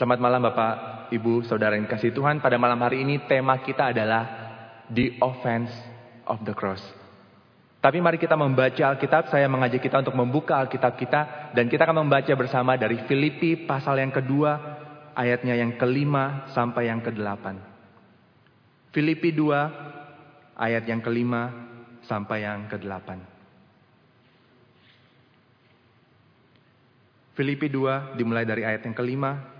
Selamat malam Bapak, Ibu, Saudara yang kasih Tuhan. Pada malam hari ini tema kita adalah The Offense of the Cross. Tapi mari kita membaca Alkitab, saya mengajak kita untuk membuka Alkitab kita. Dan kita akan membaca bersama dari Filipi pasal yang kedua, ayatnya yang kelima sampai yang kedelapan. Filipi 2, ayat yang kelima sampai yang kedelapan. Filipi 2 dimulai dari ayat yang kelima,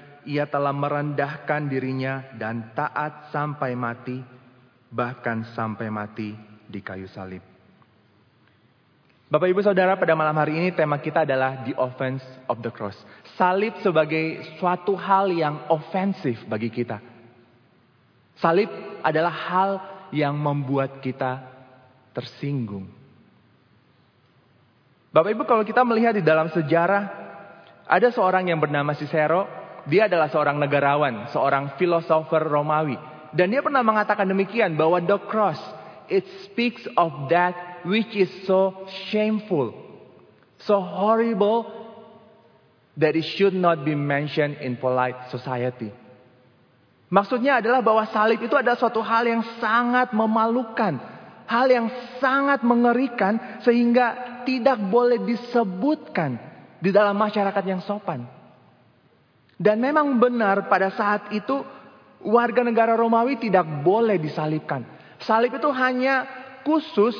ia telah merendahkan dirinya dan taat sampai mati, bahkan sampai mati di kayu salib. Bapak Ibu Saudara, pada malam hari ini tema kita adalah the offense of the cross. Salib sebagai suatu hal yang ofensif bagi kita. Salib adalah hal yang membuat kita tersinggung. Bapak Ibu kalau kita melihat di dalam sejarah, ada seorang yang bernama Cicero dia adalah seorang negarawan, seorang filosofer Romawi. Dan dia pernah mengatakan demikian bahwa the cross it speaks of that which is so shameful, so horrible that it should not be mentioned in polite society. Maksudnya adalah bahwa salib itu adalah suatu hal yang sangat memalukan, hal yang sangat mengerikan sehingga tidak boleh disebutkan di dalam masyarakat yang sopan. Dan memang benar pada saat itu warga negara Romawi tidak boleh disalibkan. Salib itu hanya khusus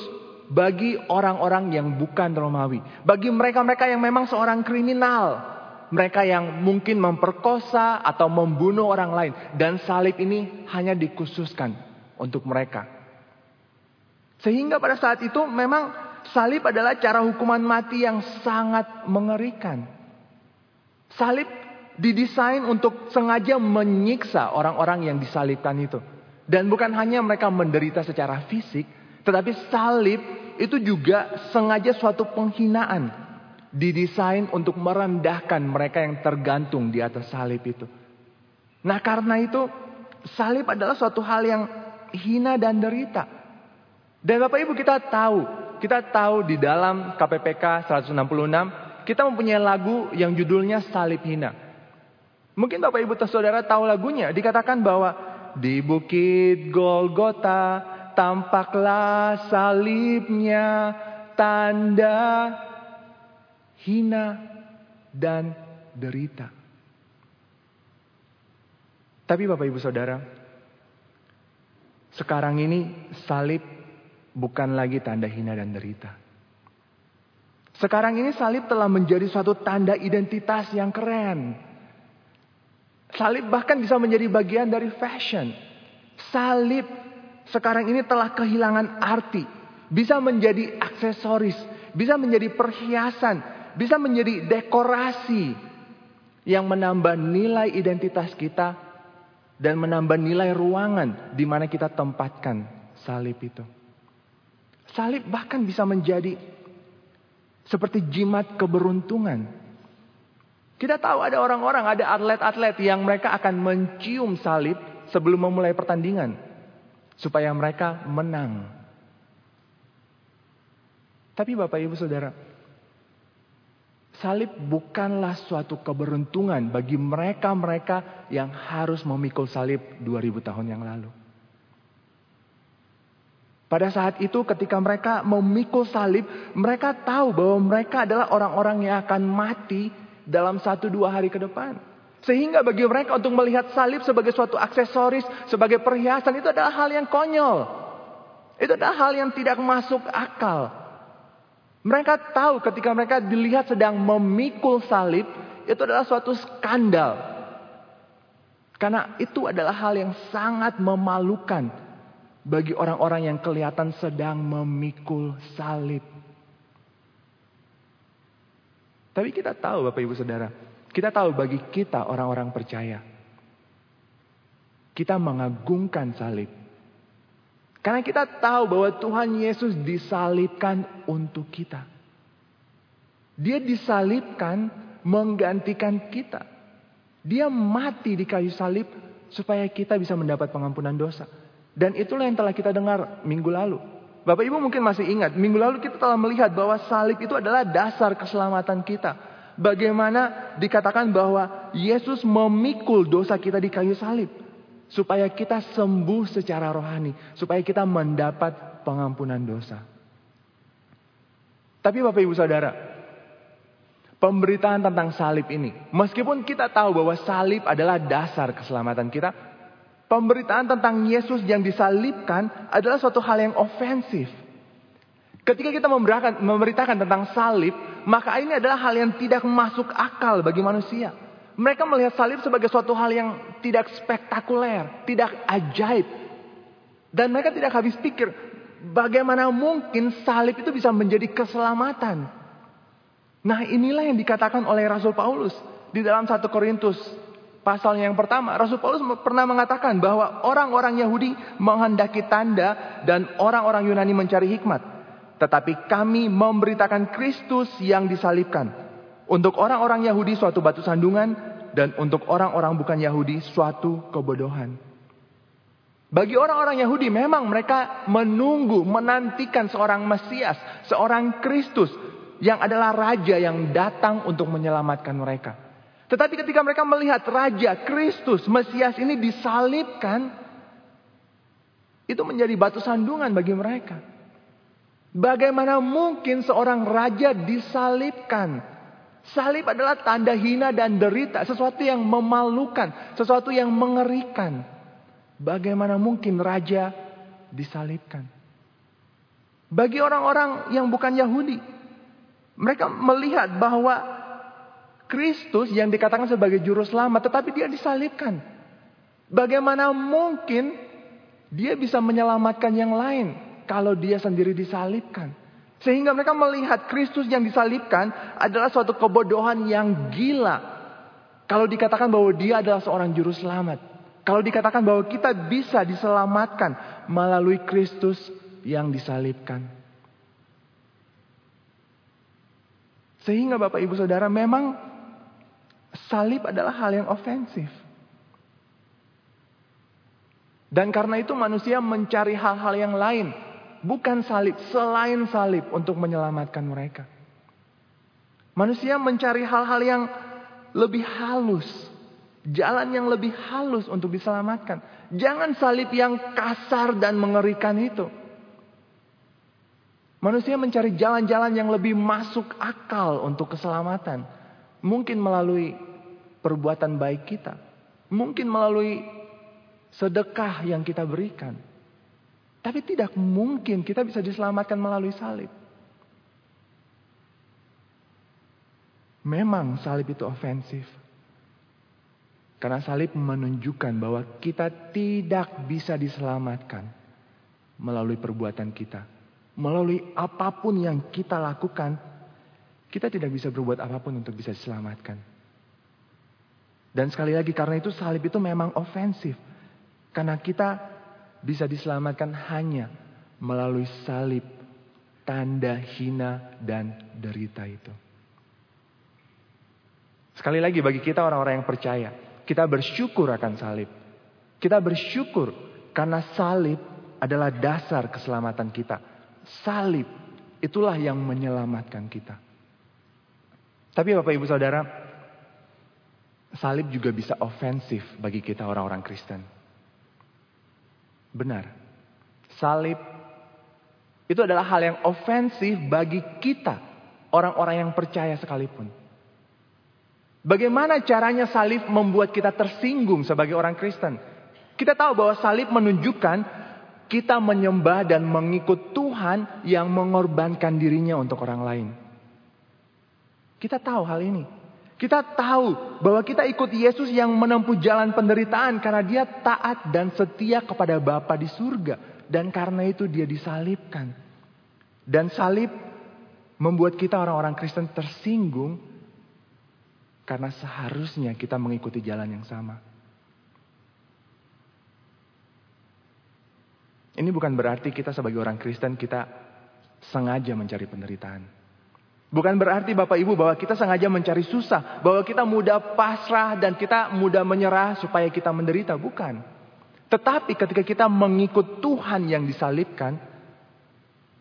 bagi orang-orang yang bukan Romawi. Bagi mereka-mereka yang memang seorang kriminal. Mereka yang mungkin memperkosa atau membunuh orang lain. Dan salib ini hanya dikhususkan untuk mereka. Sehingga pada saat itu memang salib adalah cara hukuman mati yang sangat mengerikan. Salib didesain untuk sengaja menyiksa orang-orang yang disalibkan itu. Dan bukan hanya mereka menderita secara fisik, tetapi salib itu juga sengaja suatu penghinaan. Didesain untuk merendahkan mereka yang tergantung di atas salib itu. Nah karena itu salib adalah suatu hal yang hina dan derita. Dan Bapak Ibu kita tahu, kita tahu di dalam KPPK 166 kita mempunyai lagu yang judulnya Salib Hina. Mungkin Bapak Ibu Saudara tahu lagunya. Dikatakan bahwa di bukit Golgota tampaklah salibnya tanda hina dan derita. Tapi Bapak Ibu Saudara, sekarang ini salib bukan lagi tanda hina dan derita. Sekarang ini salib telah menjadi suatu tanda identitas yang keren. Salib bahkan bisa menjadi bagian dari fashion. Salib sekarang ini telah kehilangan arti. Bisa menjadi aksesoris, bisa menjadi perhiasan, bisa menjadi dekorasi yang menambah nilai identitas kita dan menambah nilai ruangan di mana kita tempatkan salib itu. Salib bahkan bisa menjadi seperti jimat keberuntungan kita tahu ada orang-orang, ada atlet-atlet yang mereka akan mencium salib sebelum memulai pertandingan. Supaya mereka menang. Tapi Bapak Ibu Saudara, salib bukanlah suatu keberuntungan bagi mereka-mereka yang harus memikul salib 2000 tahun yang lalu. Pada saat itu ketika mereka memikul salib, mereka tahu bahwa mereka adalah orang-orang yang akan mati dalam satu dua hari ke depan. Sehingga bagi mereka untuk melihat salib sebagai suatu aksesoris, sebagai perhiasan itu adalah hal yang konyol. Itu adalah hal yang tidak masuk akal. Mereka tahu ketika mereka dilihat sedang memikul salib, itu adalah suatu skandal. Karena itu adalah hal yang sangat memalukan bagi orang-orang yang kelihatan sedang memikul salib. Tapi kita tahu Bapak Ibu Saudara, kita tahu bagi kita orang-orang percaya. Kita mengagungkan salib. Karena kita tahu bahwa Tuhan Yesus disalibkan untuk kita. Dia disalibkan menggantikan kita. Dia mati di kayu salib supaya kita bisa mendapat pengampunan dosa. Dan itulah yang telah kita dengar minggu lalu. Bapak Ibu mungkin masih ingat, minggu lalu kita telah melihat bahwa salib itu adalah dasar keselamatan kita. Bagaimana dikatakan bahwa Yesus memikul dosa kita di kayu salib supaya kita sembuh secara rohani, supaya kita mendapat pengampunan dosa. Tapi Bapak Ibu Saudara, pemberitaan tentang salib ini, meskipun kita tahu bahwa salib adalah dasar keselamatan kita, pemberitaan tentang Yesus yang disalibkan adalah suatu hal yang ofensif. Ketika kita memberitakan tentang salib, maka ini adalah hal yang tidak masuk akal bagi manusia. Mereka melihat salib sebagai suatu hal yang tidak spektakuler, tidak ajaib. Dan mereka tidak habis pikir, bagaimana mungkin salib itu bisa menjadi keselamatan. Nah inilah yang dikatakan oleh Rasul Paulus di dalam 1 Korintus pasal yang pertama. Rasul Paulus pernah mengatakan bahwa orang-orang Yahudi menghendaki tanda dan orang-orang Yunani mencari hikmat. Tetapi kami memberitakan Kristus yang disalibkan untuk orang-orang Yahudi suatu batu sandungan dan untuk orang-orang bukan Yahudi suatu kebodohan. Bagi orang-orang Yahudi memang mereka menunggu, menantikan seorang Mesias, seorang Kristus yang adalah raja yang datang untuk menyelamatkan mereka. Tetapi ketika mereka melihat raja Kristus, Mesias ini disalibkan, itu menjadi batu sandungan bagi mereka. Bagaimana mungkin seorang raja disalibkan? Salib adalah tanda hina dan derita, sesuatu yang memalukan, sesuatu yang mengerikan. Bagaimana mungkin raja disalibkan? Bagi orang-orang yang bukan Yahudi, mereka melihat bahwa Kristus yang dikatakan sebagai juru selamat, tetapi dia disalibkan. Bagaimana mungkin dia bisa menyelamatkan yang lain kalau dia sendiri disalibkan? Sehingga mereka melihat Kristus yang disalibkan adalah suatu kebodohan yang gila. Kalau dikatakan bahwa dia adalah seorang juru selamat. Kalau dikatakan bahwa kita bisa diselamatkan melalui Kristus yang disalibkan. Sehingga Bapak Ibu Saudara memang salib adalah hal yang ofensif. Dan karena itu manusia mencari hal-hal yang lain bukan salib, selain salib untuk menyelamatkan mereka. Manusia mencari hal-hal yang lebih halus, jalan yang lebih halus untuk diselamatkan. Jangan salib yang kasar dan mengerikan itu. Manusia mencari jalan-jalan yang lebih masuk akal untuk keselamatan. Mungkin melalui perbuatan baik kita. Mungkin melalui sedekah yang kita berikan. Tapi tidak mungkin kita bisa diselamatkan melalui salib. Memang salib itu ofensif. Karena salib menunjukkan bahwa kita tidak bisa diselamatkan melalui perbuatan kita. Melalui apa pun yang kita lakukan, kita tidak bisa berbuat apa pun untuk bisa diselamatkan. Dan sekali lagi karena itu salib itu memang ofensif. Karena kita bisa diselamatkan hanya melalui salib, tanda hina dan derita itu. Sekali lagi bagi kita orang-orang yang percaya, kita bersyukur akan salib. Kita bersyukur karena salib adalah dasar keselamatan kita. Salib itulah yang menyelamatkan kita. Tapi Bapak Ibu Saudara, salib juga bisa ofensif bagi kita orang-orang Kristen. Benar. Salib itu adalah hal yang ofensif bagi kita, orang-orang yang percaya sekalipun. Bagaimana caranya salib membuat kita tersinggung sebagai orang Kristen? Kita tahu bahwa salib menunjukkan kita menyembah dan mengikut Tuhan yang mengorbankan dirinya untuk orang lain. Kita tahu hal ini. Kita tahu bahwa kita ikut Yesus yang menempuh jalan penderitaan karena dia taat dan setia kepada Bapa di surga. Dan karena itu dia disalibkan. Dan salib membuat kita orang-orang Kristen tersinggung karena seharusnya kita mengikuti jalan yang sama. Ini bukan berarti kita sebagai orang Kristen kita sengaja mencari penderitaan. Bukan berarti Bapak Ibu bahwa kita sengaja mencari susah, bahwa kita mudah pasrah dan kita mudah menyerah supaya kita menderita, bukan. Tetapi ketika kita mengikut Tuhan yang disalibkan,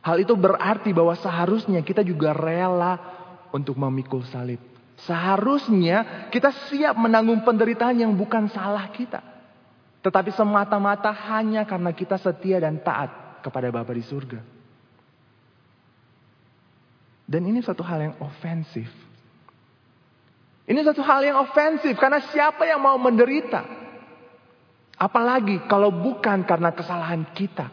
hal itu berarti bahwa seharusnya kita juga rela untuk memikul salib. Seharusnya kita siap menanggung penderitaan yang bukan salah kita. Tetapi semata-mata hanya karena kita setia dan taat kepada Bapa di surga. Dan ini satu hal yang ofensif. Ini satu hal yang ofensif karena siapa yang mau menderita? Apalagi kalau bukan karena kesalahan kita.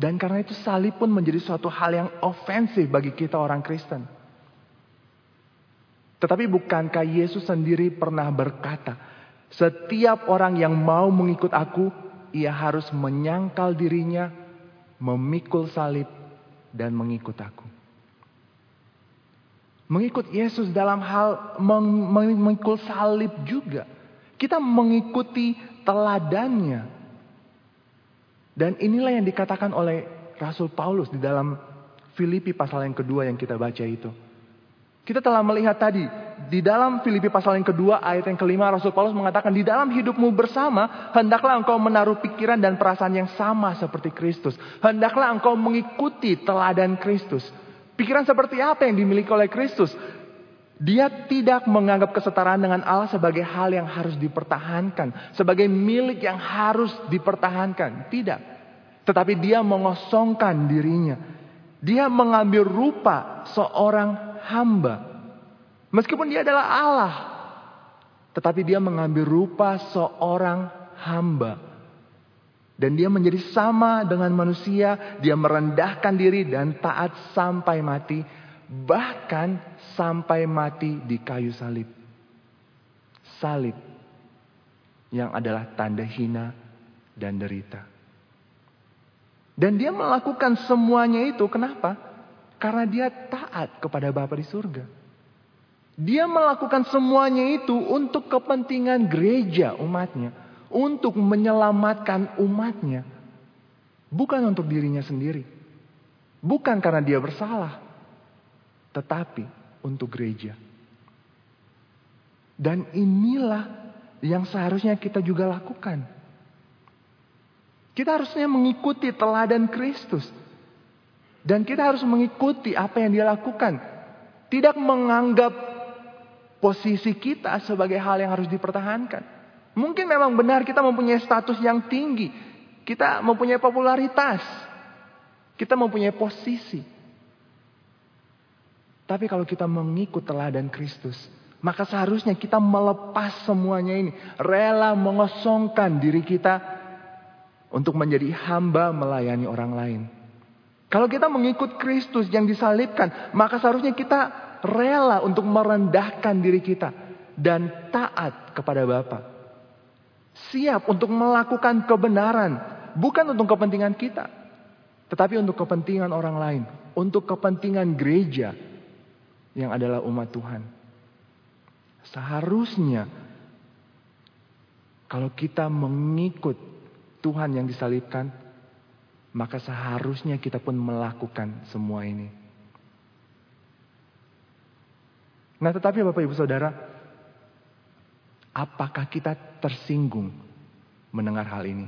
Dan karena itu salib pun menjadi suatu hal yang ofensif bagi kita orang Kristen. Tetapi bukankah Yesus sendiri pernah berkata, setiap orang yang mau mengikut aku, ia harus menyangkal dirinya, memikul salib, dan mengikut aku. Mengikut Yesus dalam hal mengikut salib juga. Kita mengikuti teladannya. Dan inilah yang dikatakan oleh Rasul Paulus di dalam Filipi pasal yang kedua yang kita baca itu. Kita telah melihat tadi di dalam Filipi pasal yang kedua ayat yang kelima Rasul Paulus mengatakan di dalam hidupmu bersama hendaklah engkau menaruh pikiran dan perasaan yang sama seperti Kristus. Hendaklah engkau mengikuti teladan Kristus. Pikiran seperti apa yang dimiliki oleh Kristus? Dia tidak menganggap kesetaraan dengan Allah sebagai hal yang harus dipertahankan, sebagai milik yang harus dipertahankan. Tidak. Tetapi dia mengosongkan dirinya. Dia mengambil rupa seorang hamba. Meskipun dia adalah Allah, tetapi dia mengambil rupa seorang hamba. Dan dia menjadi sama dengan manusia, dia merendahkan diri dan taat sampai mati, bahkan sampai mati di kayu salib. Salib yang adalah tanda hina dan derita. Dan dia melakukan semuanya itu kenapa? Karena dia taat kepada Bapa di surga. Dia melakukan semuanya itu untuk kepentingan gereja umatnya untuk menyelamatkan umatnya. Bukan untuk dirinya sendiri. Bukan karena dia bersalah. Tetapi untuk gereja. Dan inilah yang seharusnya kita juga lakukan. Kita harusnya mengikuti teladan Kristus. Dan kita harus mengikuti apa yang dia lakukan. Tidak menganggap posisi kita sebagai hal yang harus dipertahankan. Mungkin memang benar kita mempunyai status yang tinggi. Kita mempunyai popularitas. Kita mempunyai posisi. Tapi kalau kita mengikut teladan Kristus, maka seharusnya kita melepas semuanya ini, rela mengosongkan diri kita untuk menjadi hamba melayani orang lain. Kalau kita mengikut Kristus yang disalibkan, maka seharusnya kita rela untuk merendahkan diri kita dan taat kepada Bapa. Siap untuk melakukan kebenaran. Bukan untuk kepentingan kita. Tetapi untuk kepentingan orang lain. Untuk kepentingan gereja. Yang adalah umat Tuhan. Seharusnya. Kalau kita mengikut Tuhan yang disalibkan. Maka seharusnya kita pun melakukan semua ini. Nah tetapi Bapak Ibu Saudara. Apakah kita tersinggung mendengar hal ini?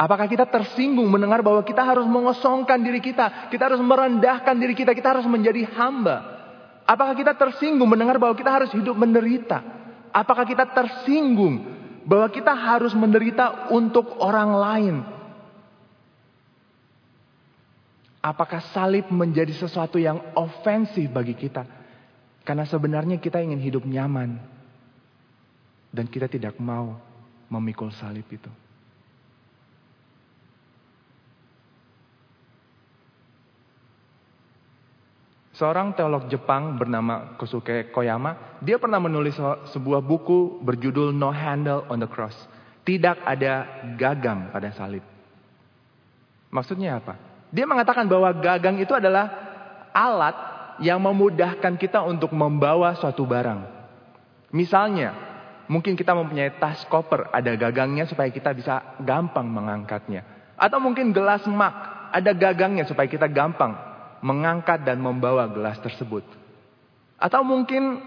Apakah kita tersinggung mendengar bahwa kita harus mengosongkan diri kita, kita harus merendahkan diri kita, kita harus menjadi hamba? Apakah kita tersinggung mendengar bahwa kita harus hidup menderita? Apakah kita tersinggung bahwa kita harus menderita untuk orang lain? Apakah salib menjadi sesuatu yang ofensif bagi kita? Karena sebenarnya kita ingin hidup nyaman. Dan kita tidak mau memikul salib itu. Seorang teolog Jepang bernama Kosuke Koyama, dia pernah menulis sebuah buku berjudul No Handle on the Cross. Tidak ada gagang pada salib. Maksudnya apa? Dia mengatakan bahwa gagang itu adalah alat yang memudahkan kita untuk membawa suatu barang. Misalnya, Mungkin kita mempunyai tas koper, ada gagangnya supaya kita bisa gampang mengangkatnya. Atau mungkin gelas mak, ada gagangnya supaya kita gampang mengangkat dan membawa gelas tersebut. Atau mungkin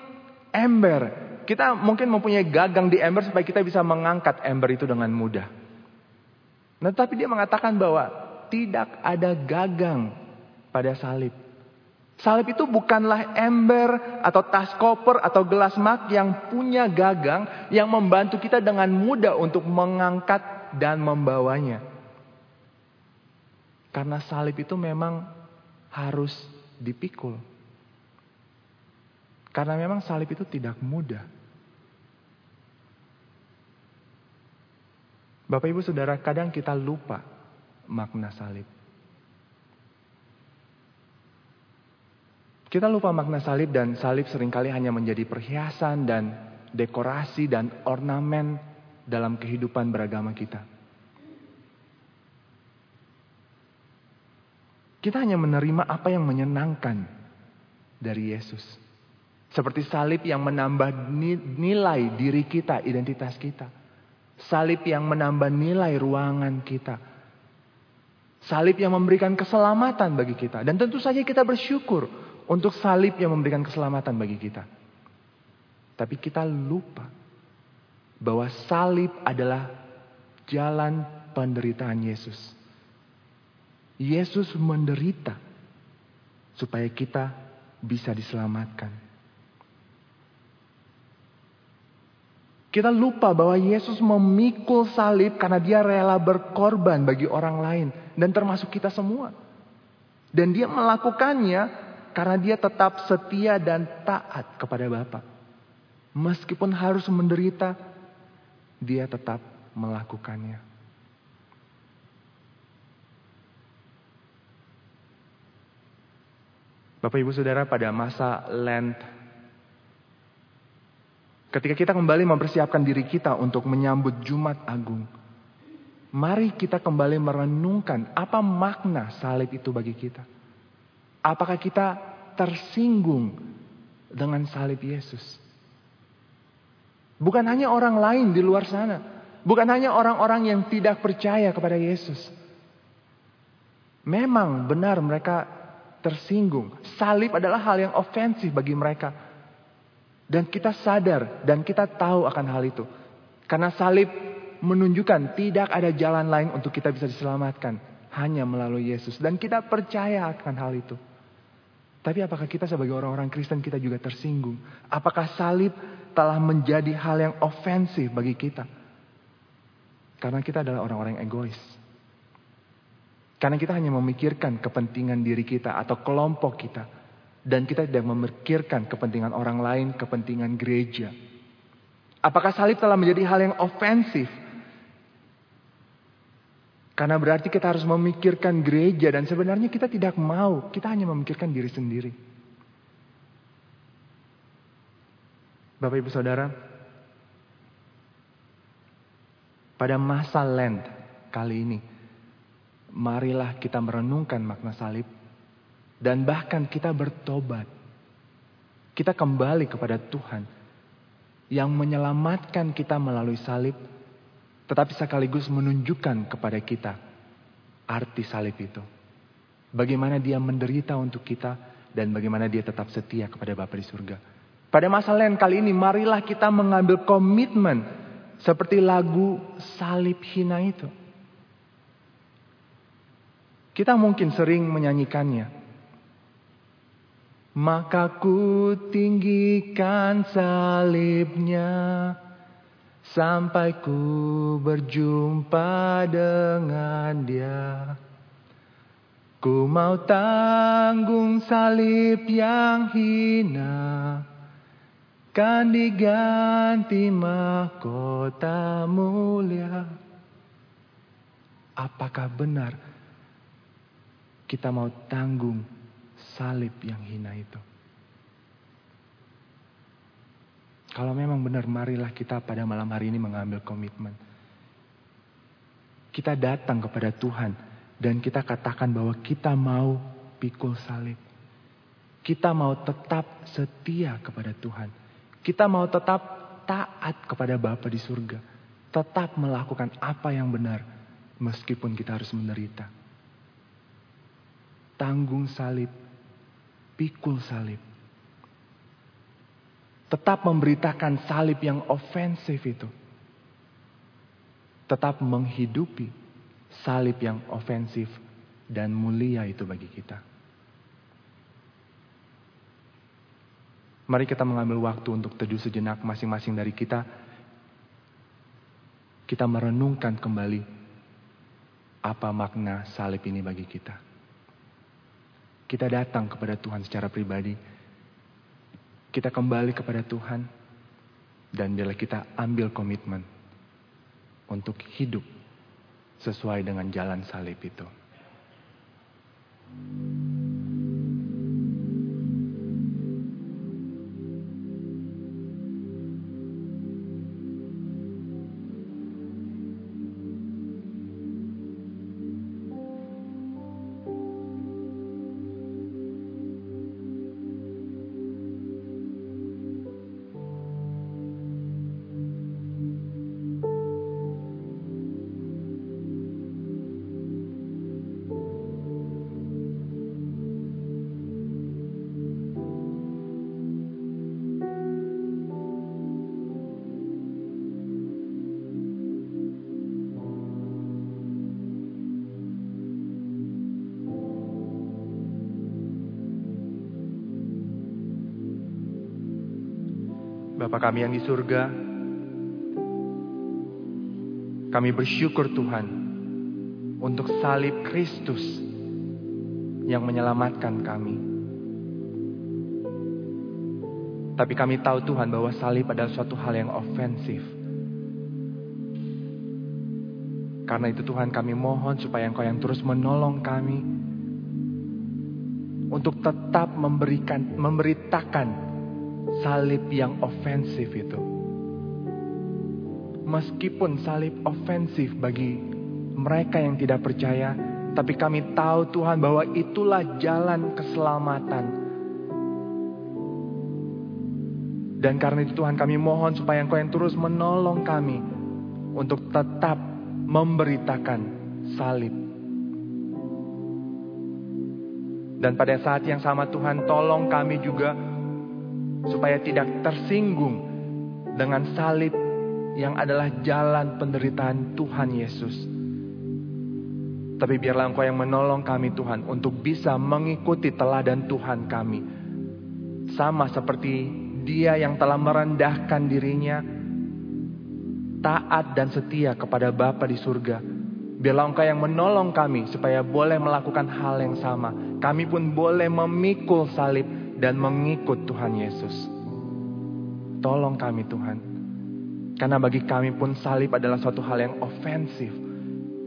ember, kita mungkin mempunyai gagang di ember supaya kita bisa mengangkat ember itu dengan mudah. Nah, tapi dia mengatakan bahwa tidak ada gagang pada salib. Salib itu bukanlah ember atau tas koper atau gelas mak yang punya gagang yang membantu kita dengan mudah untuk mengangkat dan membawanya. Karena salib itu memang harus dipikul. Karena memang salib itu tidak mudah. Bapak Ibu Saudara, kadang kita lupa makna salib. Kita lupa makna salib dan salib sering kali hanya menjadi perhiasan dan dekorasi dan ornamen dalam kehidupan beragama kita. Kita hanya menerima apa yang menyenangkan dari Yesus. Seperti salib yang menambah nilai diri kita, identitas kita. Salib yang menambah nilai ruangan kita. Salib yang memberikan keselamatan bagi kita. Dan tentu saja kita bersyukur untuk salib yang memberikan keselamatan bagi kita. Tapi kita lupa bahwa salib adalah jalan penderitaan Yesus. Yesus menderita supaya kita bisa diselamatkan. Kita lupa bahwa Yesus memikul salib karena dia rela berkorban bagi orang lain dan termasuk kita semua. Dan dia melakukannya karena dia tetap setia dan taat kepada Bapa. Meskipun harus menderita, dia tetap melakukannya. Bapak Ibu Saudara pada masa Lent Ketika kita kembali mempersiapkan diri kita untuk menyambut Jumat Agung. Mari kita kembali merenungkan apa makna salib itu bagi kita. Apakah kita tersinggung dengan salib Yesus? Bukan hanya orang lain di luar sana. Bukan hanya orang-orang yang tidak percaya kepada Yesus. Memang benar mereka tersinggung. Salib adalah hal yang ofensif bagi mereka. Dan kita sadar dan kita tahu akan hal itu. Karena salib menunjukkan tidak ada jalan lain untuk kita bisa diselamatkan. Hanya melalui Yesus. Dan kita percaya akan hal itu. Tapi apakah kita sebagai orang-orang Kristen kita juga tersinggung? Apakah salib telah menjadi hal yang ofensif bagi kita? Karena kita adalah orang-orang egois. Karena kita hanya memikirkan kepentingan diri kita atau kelompok kita. Dan kita tidak memikirkan kepentingan orang lain, kepentingan gereja. Apakah salib telah menjadi hal yang ofensif karena berarti kita harus memikirkan gereja dan sebenarnya kita tidak mau. Kita hanya memikirkan diri sendiri. Bapak Ibu Saudara, pada masa Lent kali ini, marilah kita merenungkan makna salib dan bahkan kita bertobat. Kita kembali kepada Tuhan yang menyelamatkan kita melalui salib tetapi sekaligus menunjukkan kepada kita arti salib itu. Bagaimana dia menderita untuk kita dan bagaimana dia tetap setia kepada Bapa di surga. Pada masa lain kali ini marilah kita mengambil komitmen seperti lagu salib hina itu. Kita mungkin sering menyanyikannya. Maka ku tinggikan salibnya sampai ku berjumpa dengan dia. Ku mau tanggung salib yang hina, kan diganti mahkota mulia. Apakah benar kita mau tanggung salib yang hina itu? Kalau memang benar, marilah kita pada malam hari ini mengambil komitmen. Kita datang kepada Tuhan dan kita katakan bahwa kita mau pikul salib. Kita mau tetap setia kepada Tuhan. Kita mau tetap taat kepada Bapa di surga. Tetap melakukan apa yang benar meskipun kita harus menderita. Tanggung salib, pikul salib. Tetap memberitakan salib yang ofensif itu. Tetap menghidupi salib yang ofensif dan mulia itu bagi kita. Mari kita mengambil waktu untuk teduh sejenak masing-masing dari kita. Kita merenungkan kembali apa makna salib ini bagi kita. Kita datang kepada Tuhan secara pribadi. Kita kembali kepada Tuhan. Dan bila kita ambil komitmen untuk hidup sesuai dengan jalan salib itu. Bapa kami yang di surga, kami bersyukur Tuhan untuk salib Kristus yang menyelamatkan kami. Tapi kami tahu Tuhan bahwa salib adalah suatu hal yang ofensif. Karena itu Tuhan kami mohon supaya Engkau yang terus menolong kami untuk tetap memberikan memberitakan salib yang ofensif itu. Meskipun salib ofensif bagi mereka yang tidak percaya, tapi kami tahu Tuhan bahwa itulah jalan keselamatan. Dan karena itu Tuhan kami mohon supaya Engkau yang terus menolong kami untuk tetap memberitakan salib. Dan pada saat yang sama Tuhan tolong kami juga supaya tidak tersinggung dengan salib yang adalah jalan penderitaan Tuhan Yesus. Tapi biarlah Engkau yang menolong kami Tuhan untuk bisa mengikuti teladan Tuhan kami. Sama seperti dia yang telah merendahkan dirinya, taat dan setia kepada Bapa di surga. Biarlah Engkau yang menolong kami supaya boleh melakukan hal yang sama. Kami pun boleh memikul salib dan mengikut Tuhan Yesus. Tolong kami Tuhan. Karena bagi kami pun salib adalah suatu hal yang ofensif.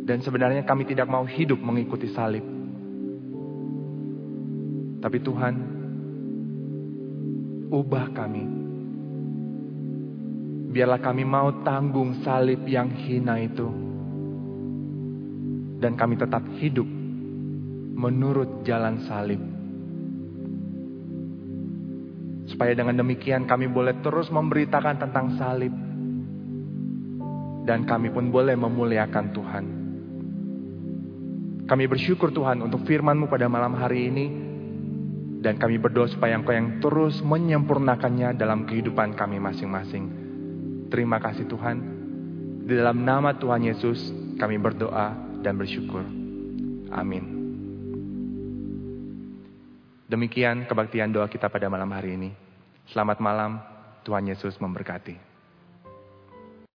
Dan sebenarnya kami tidak mau hidup mengikuti salib. Tapi Tuhan, ubah kami. Biarlah kami mau tanggung salib yang hina itu. Dan kami tetap hidup menurut jalan salib Supaya dengan demikian kami boleh terus memberitakan tentang salib. Dan kami pun boleh memuliakan Tuhan. Kami bersyukur Tuhan untuk firman-Mu pada malam hari ini. Dan kami berdoa supaya Engkau yang terus menyempurnakannya dalam kehidupan kami masing-masing. Terima kasih Tuhan. Di dalam nama Tuhan Yesus kami berdoa dan bersyukur. Amin. Demikian kebaktian doa kita pada malam hari ini. Selamat malam, Tuhan Yesus memberkati.